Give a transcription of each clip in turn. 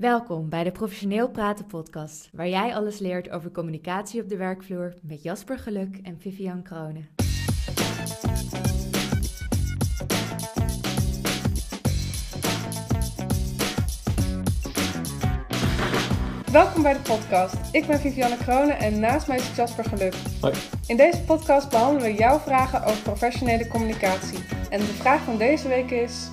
Welkom bij de Professioneel Praten podcast, waar jij alles leert over communicatie op de werkvloer met Jasper Geluk en Vivian Kronen. Welkom bij de podcast. Ik ben Vivianne Kronen en naast mij is Jasper Geluk. Hoi. In deze podcast behandelen we jouw vragen over professionele communicatie. En de vraag van deze week is...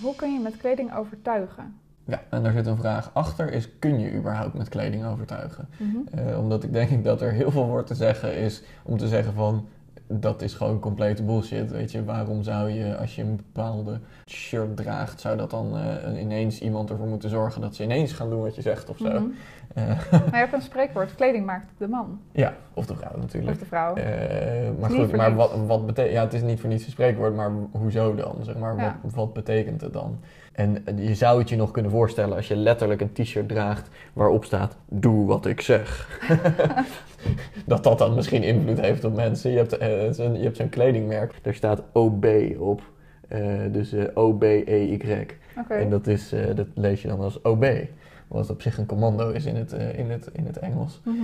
Hoe kun je met kleding overtuigen? Ja, en daar zit een vraag achter, is kun je überhaupt met kleding overtuigen? Eh, omdat ik denk ik dat er heel veel voor te zeggen is om te zeggen van dat is gewoon complete bullshit. Weet je, waarom zou je als je een bepaalde shirt draagt, zou dat dan eh, ineens iemand ervoor moeten zorgen dat ze ineens gaan doen wat je zegt of zo? Mhm. Eh, Maar je hebt een spreekwoord, kleding maakt de man. ja, of de vrouw natuurlijk. Of de vrouw. Maar goed, maar wat, wat betekent... Ja, het is niet voor niets een spreekwoord, maar hoezo dan? Zeg maar, Ja. wat, wat betekent het dan? En je zou het je nog kunnen voorstellen als je letterlijk een t-shirt draagt waarop staat, doe wat ik zeg. dat dat dan misschien invloed heeft op mensen. Je hebt, eh, zo'n, je hebt zo'n kledingmerk, daar staat OB op. Eh, dus eh, O-B-E-Y. En dat, is, dat lees je dan als OB. Wat op zich een commando is in het, in het, in het Engels. Mhm.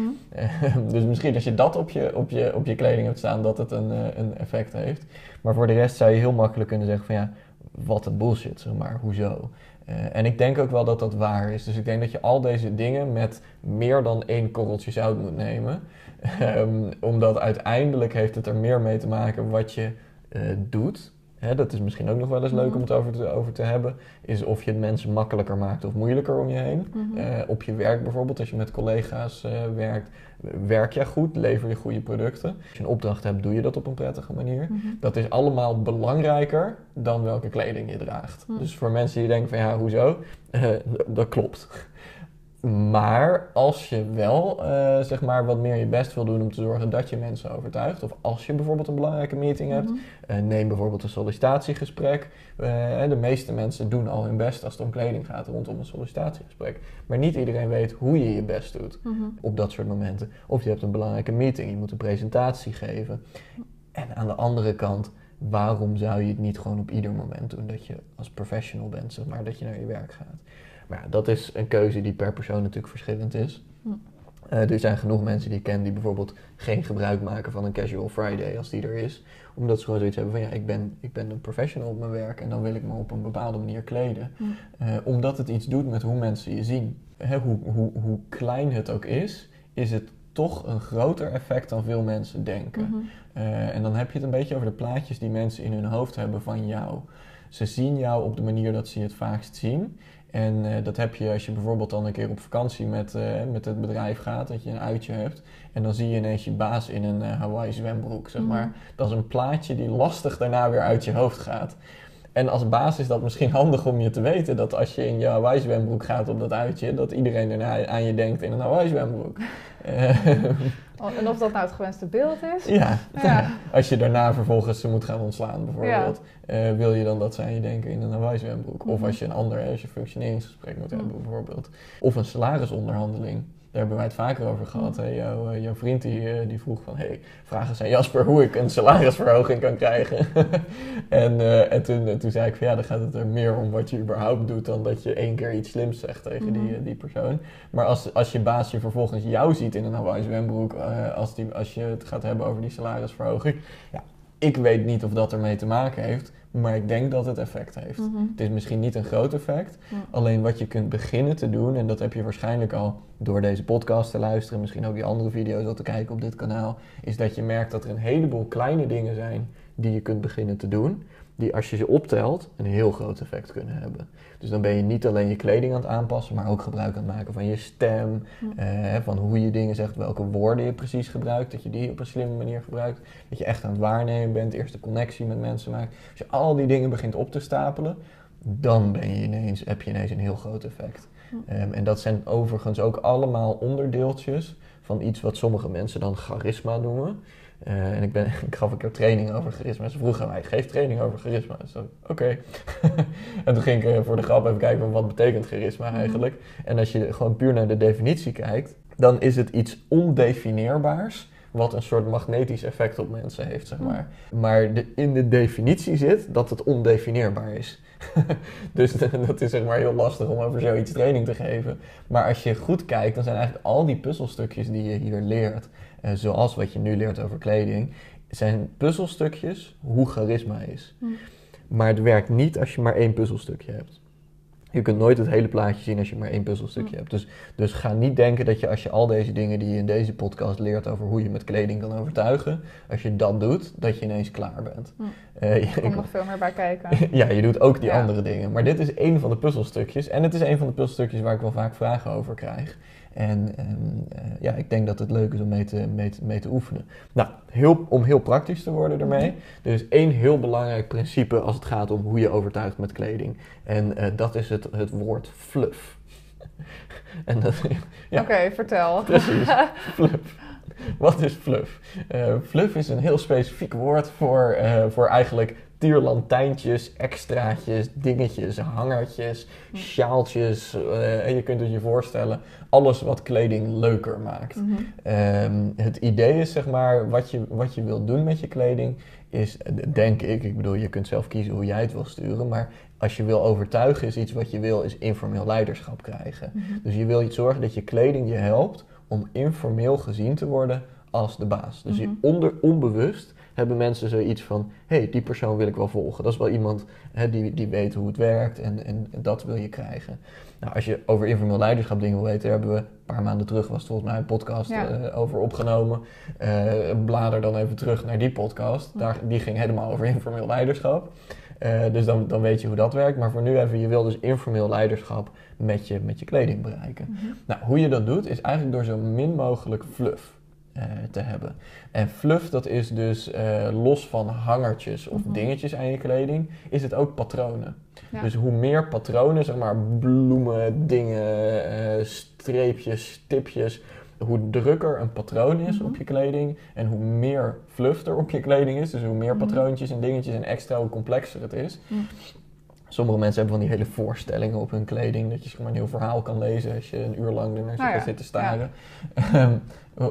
Dus misschien als je dat op je, op je, op je kleding hebt staan, dat het een, een effect heeft. Maar voor de rest zou je heel makkelijk kunnen zeggen van ja, wat een bullshit, zeg maar, hoezo? Eh, en ik denk ook wel dat dat waar is. Dus ik denk dat je al deze dingen met meer dan één korreltje zout moet nemen. Ehm, omdat uiteindelijk heeft het er meer mee te maken wat je eh, doet. Hè, dat is misschien ook nog wel eens leuk om het over te, over te hebben. Is of je het mensen makkelijker maakt of moeilijker om je heen. Mhm. Eh, op je werk bijvoorbeeld, als je met collega's eh, werkt, werk jij goed, lever je goede producten. Als je een opdracht hebt, doe je dat op een prettige manier. Mhm. Dat is allemaal belangrijker dan welke kleding je draagt. Dus voor mensen die denken van ja, hoezo? Eh, dat klopt. Maar als je wel eh, zeg maar wat meer je best wil doen om te zorgen dat je mensen overtuigt, of als je bijvoorbeeld een belangrijke meeting hebt, Mhm. eh, neem bijvoorbeeld een sollicitatiegesprek. Eh, de meeste mensen doen al hun best als het om kleding gaat rondom een sollicitatiegesprek. Maar niet iedereen weet hoe je je best doet Mhm. op dat soort momenten. Of je hebt een belangrijke meeting, je moet een presentatie geven. En aan de andere kant, waarom zou je het niet gewoon op ieder moment doen dat je als professional bent, zeg maar, dat je naar je werk gaat? Maar ja, dat is een keuze die per persoon natuurlijk verschillend is. Hm. Eh, er zijn genoeg mensen die ik ken die bijvoorbeeld geen gebruik maken van een casual Friday als die er is. Omdat ze gewoon zoiets hebben van ja, ik ben, ik ben een professional op mijn werk en dan wil ik me op een bepaalde manier kleden. Hm. Eh, omdat het iets doet met hoe mensen je zien. Hè, hoe, hoe, hoe klein het ook is, is het toch een groter effect dan veel mensen denken. Mhm. Eh, en dan heb je het een beetje over de plaatjes die mensen in hun hoofd hebben van jou. Ze zien jou op de manier dat ze je het vaakst zien. En eh, dat heb je als je bijvoorbeeld dan een keer op vakantie met, eh, met het bedrijf gaat, dat je een uitje hebt. En dan zie je ineens je baas in een eh, Hawaii zwembroek, zeg Mhm. maar. Dat is een plaatje die lastig daarna weer uit je hoofd gaat. En als baas is dat misschien handig om je te weten dat als je in je Hawaii zwembroek gaat op dat uitje, dat iedereen daarna aan je denkt in een Hawaii zwembroek. Eh, Oh, En of dat nou het gewenste beeld is? ja. Ja. als je daarna vervolgens ze moet gaan ontslaan bijvoorbeeld, eh, wil je dan dat ze aan je denken in een Hawaii zwembroek? Of Mhm. als je een ander, als je functioneringsgesprek moet Mhm. hebben bijvoorbeeld. Of een salarisonderhandeling. Daar hebben wij het vaker over gehad. Hè? Jouw, eh, jouw vriend die, eh, die vroeg van, hey, vraag eens aan Jasper hoe ik een salarisverhoging kan krijgen. en eh, en toen, toen zei ik van, ja, dan gaat het er meer om wat je überhaupt doet dan dat je één keer iets slims zegt tegen die, Mhm. die persoon. Maar als, als je baas je vervolgens jou ziet in een Hawaii zwembroek, als, die, als je het gaat hebben over die salarisverhoging, ja, ik weet niet of dat ermee te maken heeft, maar ik denk dat het effect heeft. Mhm. Het is misschien niet een groot effect, Ja. alleen wat je kunt beginnen te doen, en dat heb je waarschijnlijk al door deze podcast te luisteren, misschien ook die andere video's al te kijken op dit kanaal, is dat je merkt dat er een heleboel kleine dingen zijn die je kunt beginnen te doen, die als je ze optelt een heel groot effect kunnen hebben. Dus dan ben je niet alleen je kleding aan het aanpassen, maar ook gebruik aan het maken van je stem, eh, van hoe je dingen zegt, welke woorden je precies gebruikt, dat je die op een slimme manier gebruikt, dat je echt aan het waarnemen bent, eerst de connectie met mensen maakt. Als je al die dingen begint op te stapelen, dan ben je ineens, heb je ineens een heel groot effect. Hm. Ehm, en dat zijn overigens ook allemaal onderdeeltjes van iets wat sommige mensen dan charisma noemen. Eh, en ik, ben, ik gaf een keer training over charisma. Ze vroegen mij, geef training over charisma. Dus zo, oké. en toen ging ik eh, voor de grap even kijken van wat betekent charisma Mhm. eigenlijk. En als je gewoon puur naar de definitie kijkt, dan is het iets ondefinieerbaars wat een soort magnetisch effect op mensen heeft, zeg maar. Maar de, in de definitie zit dat het ondefinieerbaar is. dus dat is zeg maar heel lastig om over zoiets training te geven. Maar als je goed kijkt, dan zijn eigenlijk al die puzzelstukjes die je hier leert, uh, zoals wat je nu leert over kleding, zijn puzzelstukjes hoe charisma is. Hm. Maar het werkt niet als je maar één puzzelstukje hebt. Je kunt nooit het hele plaatje zien als je maar één puzzelstukje hebt. Dus, dus ga niet denken dat je als je al deze dingen die je in deze podcast leert over hoe je met kleding kan overtuigen, als je dat doet, dat je ineens klaar bent. Hm. Uh, er komt nog veel meer bij kijken. ja, je doet ook die andere dingen. Maar dit is één van de puzzelstukjes. En het is een van de puzzelstukjes waar ik wel vaak vragen over krijg. En eh, ja, ik denk dat het leuk is om mee te, mee te, mee te oefenen. Nou, heel, om heel praktisch te worden ermee. Mhm. Er is één heel belangrijk principe als het gaat om hoe je overtuigt met kleding. En uh, dat is het, het woord fluff. ja, Oké, vertel. Precies, fluff. Wat is fluff? Uh, fluff is een heel specifiek woord voor, uh, voor eigenlijk tierlantijntjes, extraatjes, dingetjes, hangertjes, hm. sjaaltjes. Uh, en je kunt het je voorstellen, alles wat kleding leuker maakt. Mhm. Ehm, het idee is zeg maar, wat je, wat je wilt doen met je kleding, is denk ik, ik bedoel, je kunt zelf kiezen hoe jij het wil sturen, maar als je wil overtuigen is iets wat je wil, is informeel leiderschap krijgen. Mhm. Dus je wil zorgen dat je kleding je helpt om informeel gezien te worden als de baas. Dus mhm. onder, onbewust hebben mensen zoiets van: hé, hey, die persoon wil ik wel volgen. Dat is wel iemand hè, die, die weet hoe het werkt en, en, dat wil je krijgen. Nou, als je over informeel leiderschap dingen wil weten, daar hebben we een paar maanden terug, was volgens mij een podcast eh, over opgenomen. Uh, blader dan even terug naar die podcast. Daar, die ging helemaal over informeel leiderschap. Uh, dus dan, dan weet je hoe dat werkt. Maar voor nu even, je wil dus informeel leiderschap met je, met je kleding bereiken. Mhm. Nou, hoe je dat doet, is eigenlijk door zo min mogelijk fluff. Uh, te hebben. En fluff, dat is dus uh, los van hangertjes of mhm. dingetjes aan je kleding, is het ook patronen. Ja. Dus hoe meer patronen, zeg maar bloemen, dingen, uh, streepjes, stipjes, hoe drukker een patroon is op mhm. je kleding en hoe meer fluff er op je kleding is, dus hoe meer patroontjes en dingetjes en extra, hoe complexer het is. Sommige mensen hebben van die hele voorstellingen op hun kleding. Dat je zeg maar, een heel verhaal kan lezen als je een uur lang ernaar nou zit te staren. Ehm,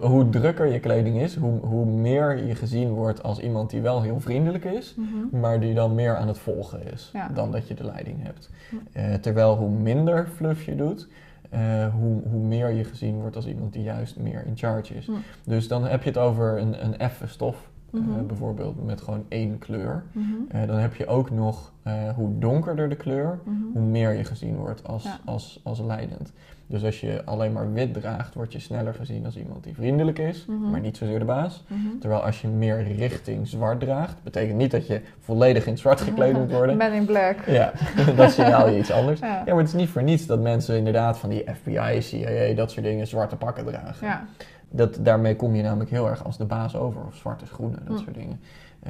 hoe drukker je kleding is, hoe, hoe meer je gezien wordt als iemand die wel heel vriendelijk is, mhm. maar die dan meer aan het volgen is dan dat je de leiding hebt. Uh, terwijl hoe minder fluff je doet, uh, hoe, hoe meer je gezien wordt als iemand die juist meer in charge is. Dus dan heb je het over een, een effe stof eh, mhm. bijvoorbeeld met gewoon één kleur. Mhm. Eh, dan heb je ook nog uh, hoe donkerder de kleur, mhm. hoe meer je gezien wordt als, als, als leidend. Dus als je alleen maar wit draagt, word je sneller gezien als iemand die vriendelijk is, maar niet zozeer de baas. Terwijl als je meer richting zwart draagt, betekent niet dat je volledig in zwart gekleed moet worden. Men in black. Ja, dat signaal je iets anders. Ja. ja. maar het is niet voor niets dat mensen inderdaad van die FBI, CIA, dat soort dingen zwarte pakken dragen. Ja. Dat, daarmee kom je namelijk heel erg als de baas over. Of zwarte schoenen, dat hm. soort dingen.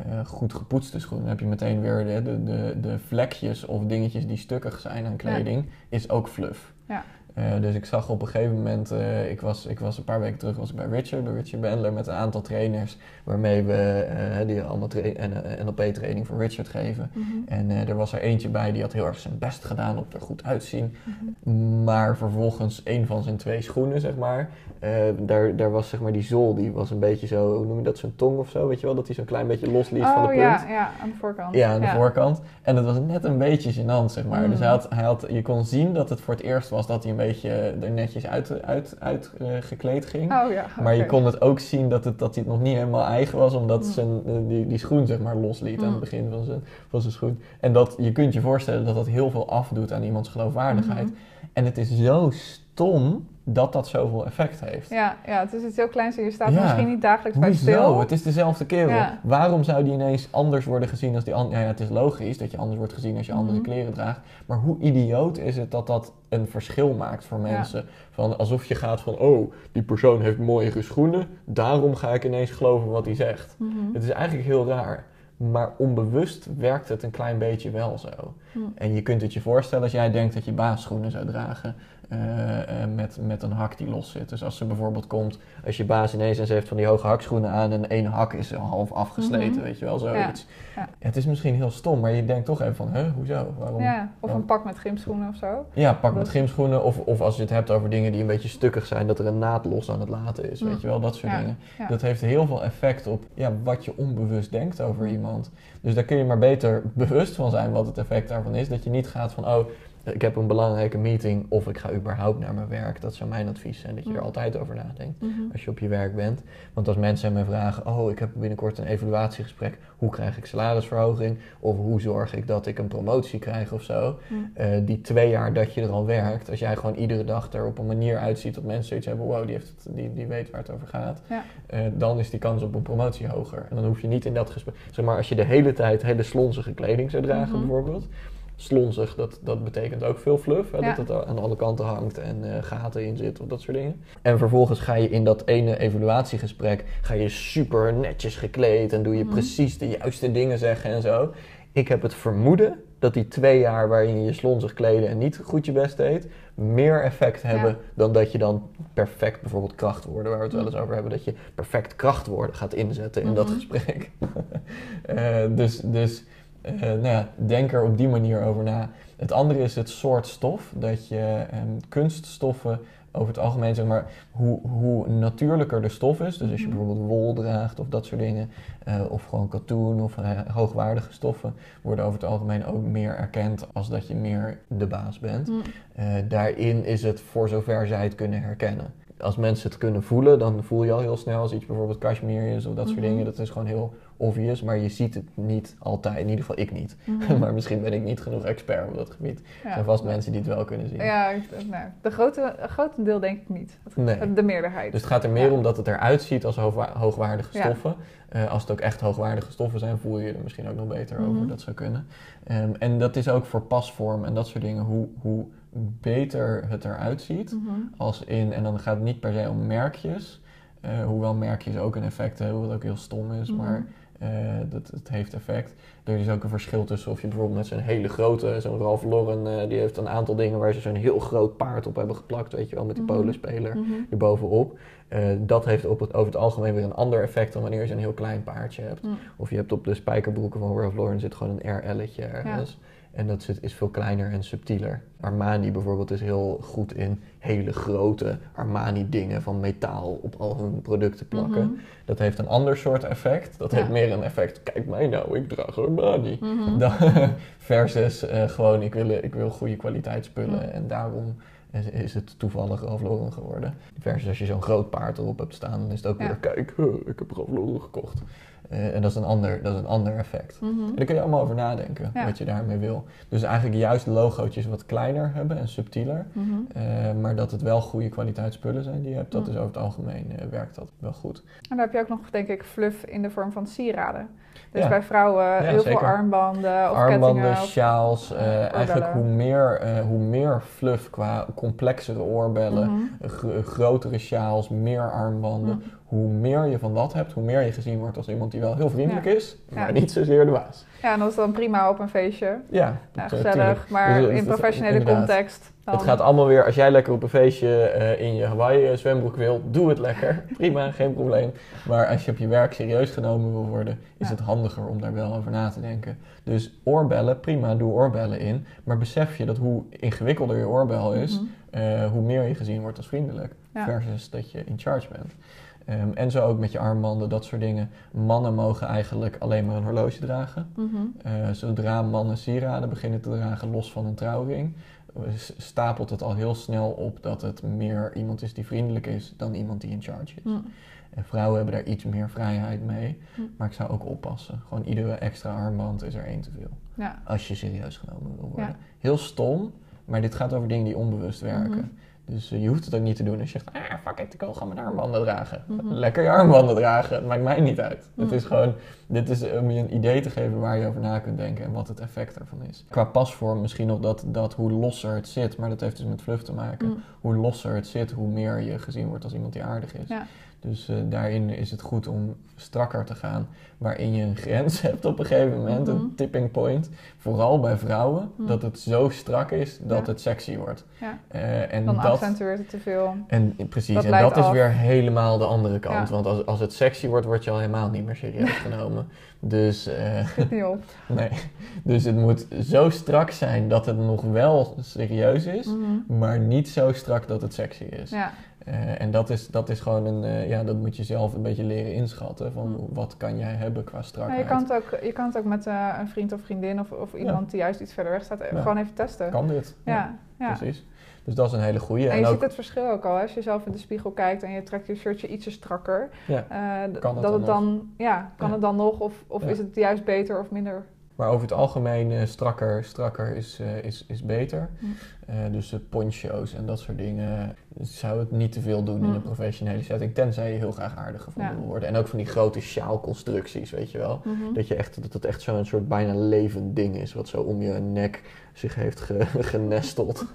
Uh, goed gepoetste schoenen. Dan heb je meteen weer de, de, de, de, vlekjes of dingetjes die stukkig zijn aan kleding. Is ook fluff. Ja. Uh, dus ik zag op een gegeven moment, uh, ik, was, ik was een paar weken terug was ik bij Richard, bij Richard Bandler, met een aantal trainers waarmee we uh, die allemaal NLP-training voor Richard geven. Mhm. En er was er eentje bij die had heel erg zijn best gedaan op er goed uitzien. Mhm. Maar vervolgens een van zijn twee schoenen, zeg maar, daar, daar was zeg maar die zool, die was een beetje zo, hoe noem je dat, zijn tong of zo, weet je wel, dat hij zo'n klein beetje losliet oh, van de punt. ja, ja, aan de voorkant. Ja, aan de voorkant. En dat was net een beetje gênant, zeg maar. Dus mhm. hij had, hij had, je kon zien dat het voor het eerst was dat hij een beetje beetje er netjes uit, uit, uit uh, gekleed ging. Oh, ja, Maar je kon het ook zien dat, het, dat hij het nog niet helemaal eigen was, omdat mm. zijn, uh, die, die schoen zeg maar losliet mm. aan het mm. begin van zijn, van zijn schoen. En dat, je kunt je voorstellen dat dat heel veel afdoet aan iemands geloofwaardigheid. Mm-hmm. En het is zo stom dat dat zoveel effect heeft. Ja, ja het is iets heel kleins en je staat misschien niet dagelijks bij stil. Het is dezelfde kerel. Waarom zou die ineens anders worden gezien als die andere? Ja, ja, het is logisch dat je anders wordt gezien als je andere mhm. kleren draagt. Maar hoe idioot is het dat dat een verschil maakt voor mensen? Van alsof je gaat van, oh, die persoon heeft mooie schoenen, daarom ga ik ineens geloven wat hij zegt. Mhm. Het is eigenlijk heel raar. Maar onbewust werkt het een klein beetje wel zo. Hm. En je kunt het je voorstellen als jij denkt dat je baasschoenen zou dragen. Eh, eh, met, met een hak die los zit. Dus als ze bijvoorbeeld komt, als je baas ineens en ze heeft van die hoge hakschoenen aan en één hak is half afgesleten, Mhm. weet je wel, zoiets. Ja, ja. Het is misschien heel stom, maar je denkt toch even van, hè, hoezo? Waarom? Ja, of een pak met gymschoenen of zo. Ja, pak met gymschoenen of, of als je het hebt over dingen die een beetje stukkig zijn, dat er een naad los aan het laten is, Mm. weet je wel, dat soort dingen. Dat heeft heel veel effect op ja, wat je onbewust denkt over iemand. Dus daar kun je maar beter bewust van zijn wat het effect daarvan is. Dat je niet gaat van, oh, ik heb een belangrijke meeting of ik ga überhaupt naar mijn werk. Dat zou mijn advies zijn, dat je er Mm. altijd over nadenkt Mhm. als je op je werk bent. Want als mensen mij vragen, oh, ik heb binnenkort een evaluatiegesprek, hoe krijg ik salarisverhoging? Of hoe zorg ik dat ik een promotie krijg of zo? Mm. Eh, die twee jaar dat je er al werkt, als jij gewoon iedere dag er op een manier uitziet dat mensen zoiets hebben, wow, die, heeft het, die, die weet waar het over gaat, Ja. eh, dan is die kans op een promotie hoger. En dan hoef je niet in dat gesprek, zeg maar, als je de hele tijd hele slonzige kleding zou dragen Mhm. bijvoorbeeld. Slonzig, dat, dat betekent ook veel fluff, hè, Ja. dat het aan alle kanten hangt en eh, gaten in zit of dat soort dingen. En vervolgens ga je in dat ene evaluatiegesprek, ga je super netjes gekleed en doe je Mhm. precies de juiste dingen zeggen en zo. Ik heb het vermoeden dat die twee jaar waarin je je slonzig kleden en niet goed je best deed, meer effect hebben Ja. dan dat je dan perfect bijvoorbeeld krachtwoorden, waar we het wel Mhm. eens over hebben, dat je perfect krachtwoorden gaat inzetten in dat Mhm. gesprek. Eh, dus dus eh, nou ja, denk er op die manier over na. Het andere is het soort stof, dat je ehm, kunststoffen over het algemeen, zeg maar, hoe, hoe natuurlijker de stof is, dus als je Mhm. bijvoorbeeld wol draagt of dat soort dingen, eh, of gewoon katoen of eh, hoogwaardige stoffen, worden over het algemeen ook meer erkend als dat je meer de baas bent. Mm. Eh, daarin is het voor zover zij het kunnen herkennen. Als mensen het kunnen voelen, dan voel je al heel snel als iets bijvoorbeeld cashmere is of dat soort Mhm. dingen. Dat is gewoon heel obvious, maar je ziet het niet altijd. In ieder geval ik niet. Mhm. maar misschien ben ik niet genoeg expert op dat gebied. Er Ja. zijn vast mensen die het wel kunnen zien. Ja, ik- nou, de grote, grote deel denk ik niet. Het- Nee. De meerderheid. Dus het gaat er meer Ja. om dat het eruit ziet als hoogwa- hoogwaardige Ja. stoffen. Eh, als het ook echt hoogwaardige stoffen zijn, voel je je er misschien ook nog beter Mhm. over. Dat zou kunnen. Ehm, en dat is ook voor pasvorm en dat soort dingen. Hoe, hoe beter het eruit ziet. Mhm. Als in, en dan gaat het niet per se om merkjes. eh, hoewel merkjes ook een effect hebben, wat ook heel stom is. Mhm. Maar eh, dat, het heeft effect. Er is ook een verschil tussen of je bijvoorbeeld met zo'n hele grote, zo'n Ralph Lauren, eh, die heeft een aantal dingen waar ze zo'n heel groot paard op hebben geplakt, weet je wel, met die Mhm. polenspeler Mhm. erbovenop. Eh, dat heeft op het, over het algemeen weer een ander effect dan wanneer je zo'n heel klein paardje hebt. Mm. Of je hebt op de spijkerbroeken van Ralph Lauren zit gewoon een RL'tje ergens. En dat zit, is veel kleiner en subtieler. Armani bijvoorbeeld is heel goed in hele grote Armani dingen van metaal op al hun producten plakken. Mhm. Dat heeft een ander soort effect. Dat Ja. heeft meer een effect, kijk mij nou, ik draag Armani. Mhm. Dan, versus eh, gewoon, ik wil, ik wil goede kwaliteitsspullen Mm. en daarom is, het toevallig Ralph Lauren geworden. Versus als je zo'n groot paard erop hebt staan, dan is het ook Ja. weer, kijk, ik heb Ralph Lauren gekocht. Eh, en dat is, een ander, dat is een ander effect. Mhm. En daar kun je allemaal over nadenken, Ja. wat je daarmee wil. Dus eigenlijk juist logootjes wat kleiner hebben en subtieler. Mhm. eh, maar dat het wel goede kwaliteitsspullen zijn die je hebt. Dat Mm. is over het algemeen eh, werkt dat wel goed. En dan heb je ook nog, denk ik, fluff in de vorm van sieraden. Dus Ja. bij vrouwen heel zeker. veel armbanden of Armbanden, of- sjaals. eigenlijk hoe meer, hoe meer fluff qua complexere oorbellen. Mhm. gro- grotere sjaals, meer armbanden. Hoe meer je van dat hebt, hoe meer je gezien wordt als iemand die wel heel vriendelijk Ja. is, Ja. maar niet zozeer de baas. Ja, en dat is dan prima op een feestje. Ja, Ja, eh, gezellig. tuurlijk. Maar Dus, eh, in dat- professionele inderdaad. context. Dan, Het gaat allemaal weer, als jij lekker op een feestje eh, in je Hawaii eh, zwembroek wil, doe het lekker. Prima, geen probleem. Maar als je op je werk serieus genomen wil worden, is het handiger om daar wel over na te denken. Dus oorbellen, prima, doe oorbellen in. Maar besef je dat hoe ingewikkelder je oorbel is, Mhm. eh, hoe meer je gezien wordt als vriendelijk. Versus dat je in charge bent. Ehm, en zo ook met je armbanden, dat soort dingen. Mannen mogen eigenlijk alleen maar een horloge dragen. Mhm. Eh, zodra mannen sieraden beginnen te dragen, los van een trouwring, eh, stapelt het al heel snel op dat het meer iemand is die vriendelijk is dan iemand die in charge is. Mhm. En vrouwen hebben daar iets meer vrijheid mee, Hm. maar ik zou ook oppassen. Gewoon iedere extra armband is er één te veel. Ja. Als je serieus genomen wil worden. Ja. Heel stom, maar dit gaat over dingen die onbewust werken. Mhm. Dus je hoeft het ook niet te doen als je zegt, ah fuck it, ik wil gewoon mijn armbanden dragen. Mhm. Lekker je armbanden dragen, het maakt mij niet uit. Het is gewoon, dit is om je een idee te geven waar je over na kunt denken en wat het effect ervan is. Qua pasvorm misschien nog dat, dat hoe losser het zit, maar dat heeft dus met vlucht te maken. Hoe losser het zit, hoe meer je gezien wordt als iemand die aardig is. Ja. Dus uh, daarin is het goed om strakker te gaan, waarin je een grens hebt op een gegeven moment, een mhm. tipping point. Vooral bij vrouwen, mhm. dat het zo strak is dat het sexy wordt. Ja. Uh, en Dan dat, accentueert het te veel. En precies, en dat is weer helemaal de andere kant. Want als, als het sexy wordt, word je al helemaal niet meer serieus genomen. Dus, uh, niet op. nee. dus het moet zo strak zijn dat het nog wel serieus is, mhm. maar niet zo strak dat het sexy is. Ja. Uh, en dat is, dat is gewoon een, uh, ja, dat moet je zelf een beetje leren inschatten. Van mm. wat kan jij hebben qua strakheid. Ja, je, kan het ook, je kan het ook met uh, een vriend of vriendin of, of iemand die juist iets verder weg staat, gewoon even testen. Kan dit? Ja, precies. Dus dat is een hele goede. En, en je ook, ziet het verschil ook al. Als je zelf in de spiegel kijkt en je trekt je shirtje ietsje strakker. kan het dat het dan, ja, kan het dan nog? Of, of is het juist beter of minder maar over het algemeen uh, strakker, strakker is, uh, is, is beter. Mm. Uh, dus de poncho's en dat soort dingen zou het niet te veel doen in een professionele setting. Tenzij je heel graag aardig gevonden wil worden. En ook van die grote sjaalconstructies, weet je wel. Mhm. Dat, je echt, dat het echt zo'n soort bijna levend ding is. Wat zo om je nek zich heeft ge, genesteld.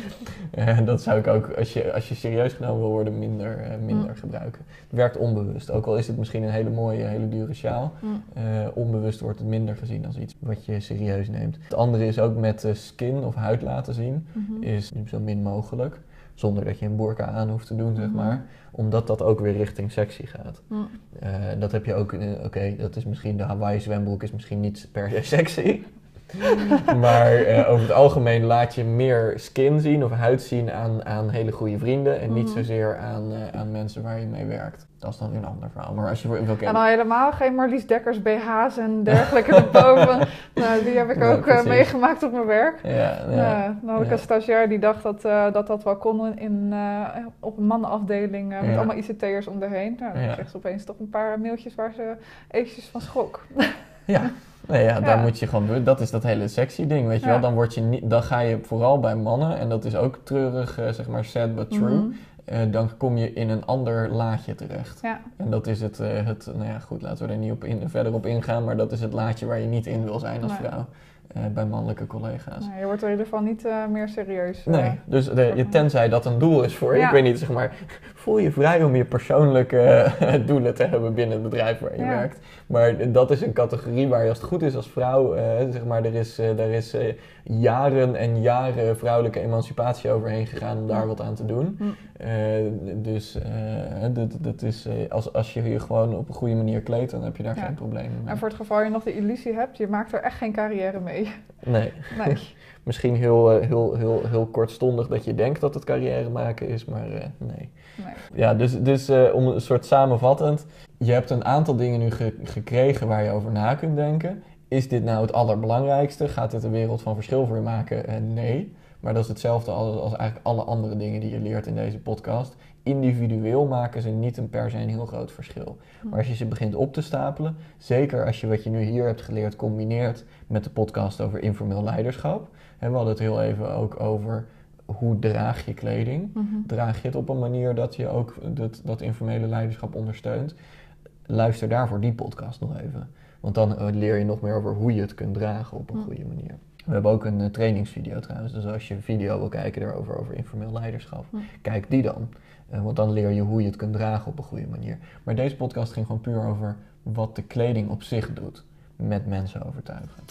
en dat zou ik ook, als je, als je serieus genomen wil worden, minder, minder mm. gebruiken. Het werkt onbewust. Ook al is het misschien een hele mooie, hele dure sjaal. Mm. onbewust wordt het minder gezien als iets wat je serieus neemt. Het andere is ook met skin of huid laten zien. Mhm. Is zo min mogelijk. Zonder dat je een burka aan hoeft te doen, zeg mhm. maar. Omdat dat ook weer richting sexy gaat. Uh, dat heb je ook, oké, dat is misschien de Hawaii zwembroek is misschien niet per se sexy. maar uh, over het algemeen laat je meer skin zien of huid zien aan, aan hele goede vrienden. En niet mhm. zozeer aan, uh, aan mensen waar je mee werkt. Dat is dan weer een ander verhaal. Maar als je wil En dan helemaal geen Marlies Dekkers BH's en dergelijke erboven. nou, die heb ik ook uh, meegemaakt op mijn werk. Ja, ja, dan had ik een stagiair die dacht dat dat, dat wel kon in, op een mannenafdeling met allemaal ICT'ers om de heen. Nou, dan kreeg ze opeens toch een paar mailtjes waar ze eventjes van schrok. ja. Nee, ja, daar moet je gewoon doen. Dat is dat hele sexy ding, weet je wel. Dan, word je niet, dan ga je vooral bij mannen, en dat is ook treurig, uh, zeg maar sad but true. Mm dan kom je in een ander laadje terecht. Ja. En dat is het, uh, het, nou ja, goed, laten we er niet op in, verder op ingaan, maar dat is het laadje waar je niet in wil zijn als vrouw. Uh, bij mannelijke collega's. je wordt er in ieder geval niet meer serieus. nee, dus de, je, tenzij dat een doel is voor je. Ik weet niet, zeg maar, voel je vrij om je persoonlijke doelen te hebben binnen het bedrijf waar je werkt. Maar dat is een categorie waar je als het goed is als vrouw, uh, zeg maar, er is, uh, er is uh, jaren en jaren vrouwelijke emancipatie overheen gegaan om daar wat aan te doen. Dus dat, dat is, als, als je je gewoon op een goede manier kleedt, dan heb je daar geen probleem mee. En voor het geval je nog de illusie hebt, je maakt er echt geen carrière mee. Nee. nee. Misschien heel, heel, heel, heel kortstondig dat je denkt dat het carrière maken is, maar nee. nee. Ja, dus, dus om een soort samenvattend je hebt een aantal dingen nu gekregen waar je over na kunt denken. Is dit nou het allerbelangrijkste? Gaat dit een wereld van verschil voor je maken? Uh, nee. Maar dat is hetzelfde als, als, eigenlijk alle andere dingen die je leert in deze podcast. Individueel maken ze niet een per se een heel groot verschil. Hm. Maar als je ze begint op te stapelen, zeker als je wat je nu hier hebt geleerd combineert met de podcast over informeel leiderschap. En we hadden het heel even ook over hoe draag je kleding? Mhm. Draag je het op een manier dat je ook dat, dat informele leiderschap ondersteunt? luister daarvoor die podcast nog even. Want dan eh, leer je nog meer over hoe je het kunt dragen op een goede manier. We hebben ook een uh, trainingsvideo trouwens. Dus als je een video wil kijken daarover, over informeel leiderschap, kijk die dan. Uh, want dan leer je hoe je het kunt dragen op een goede manier. Maar deze podcast ging gewoon puur over wat de kleding op zich doet met mensen overtuigen.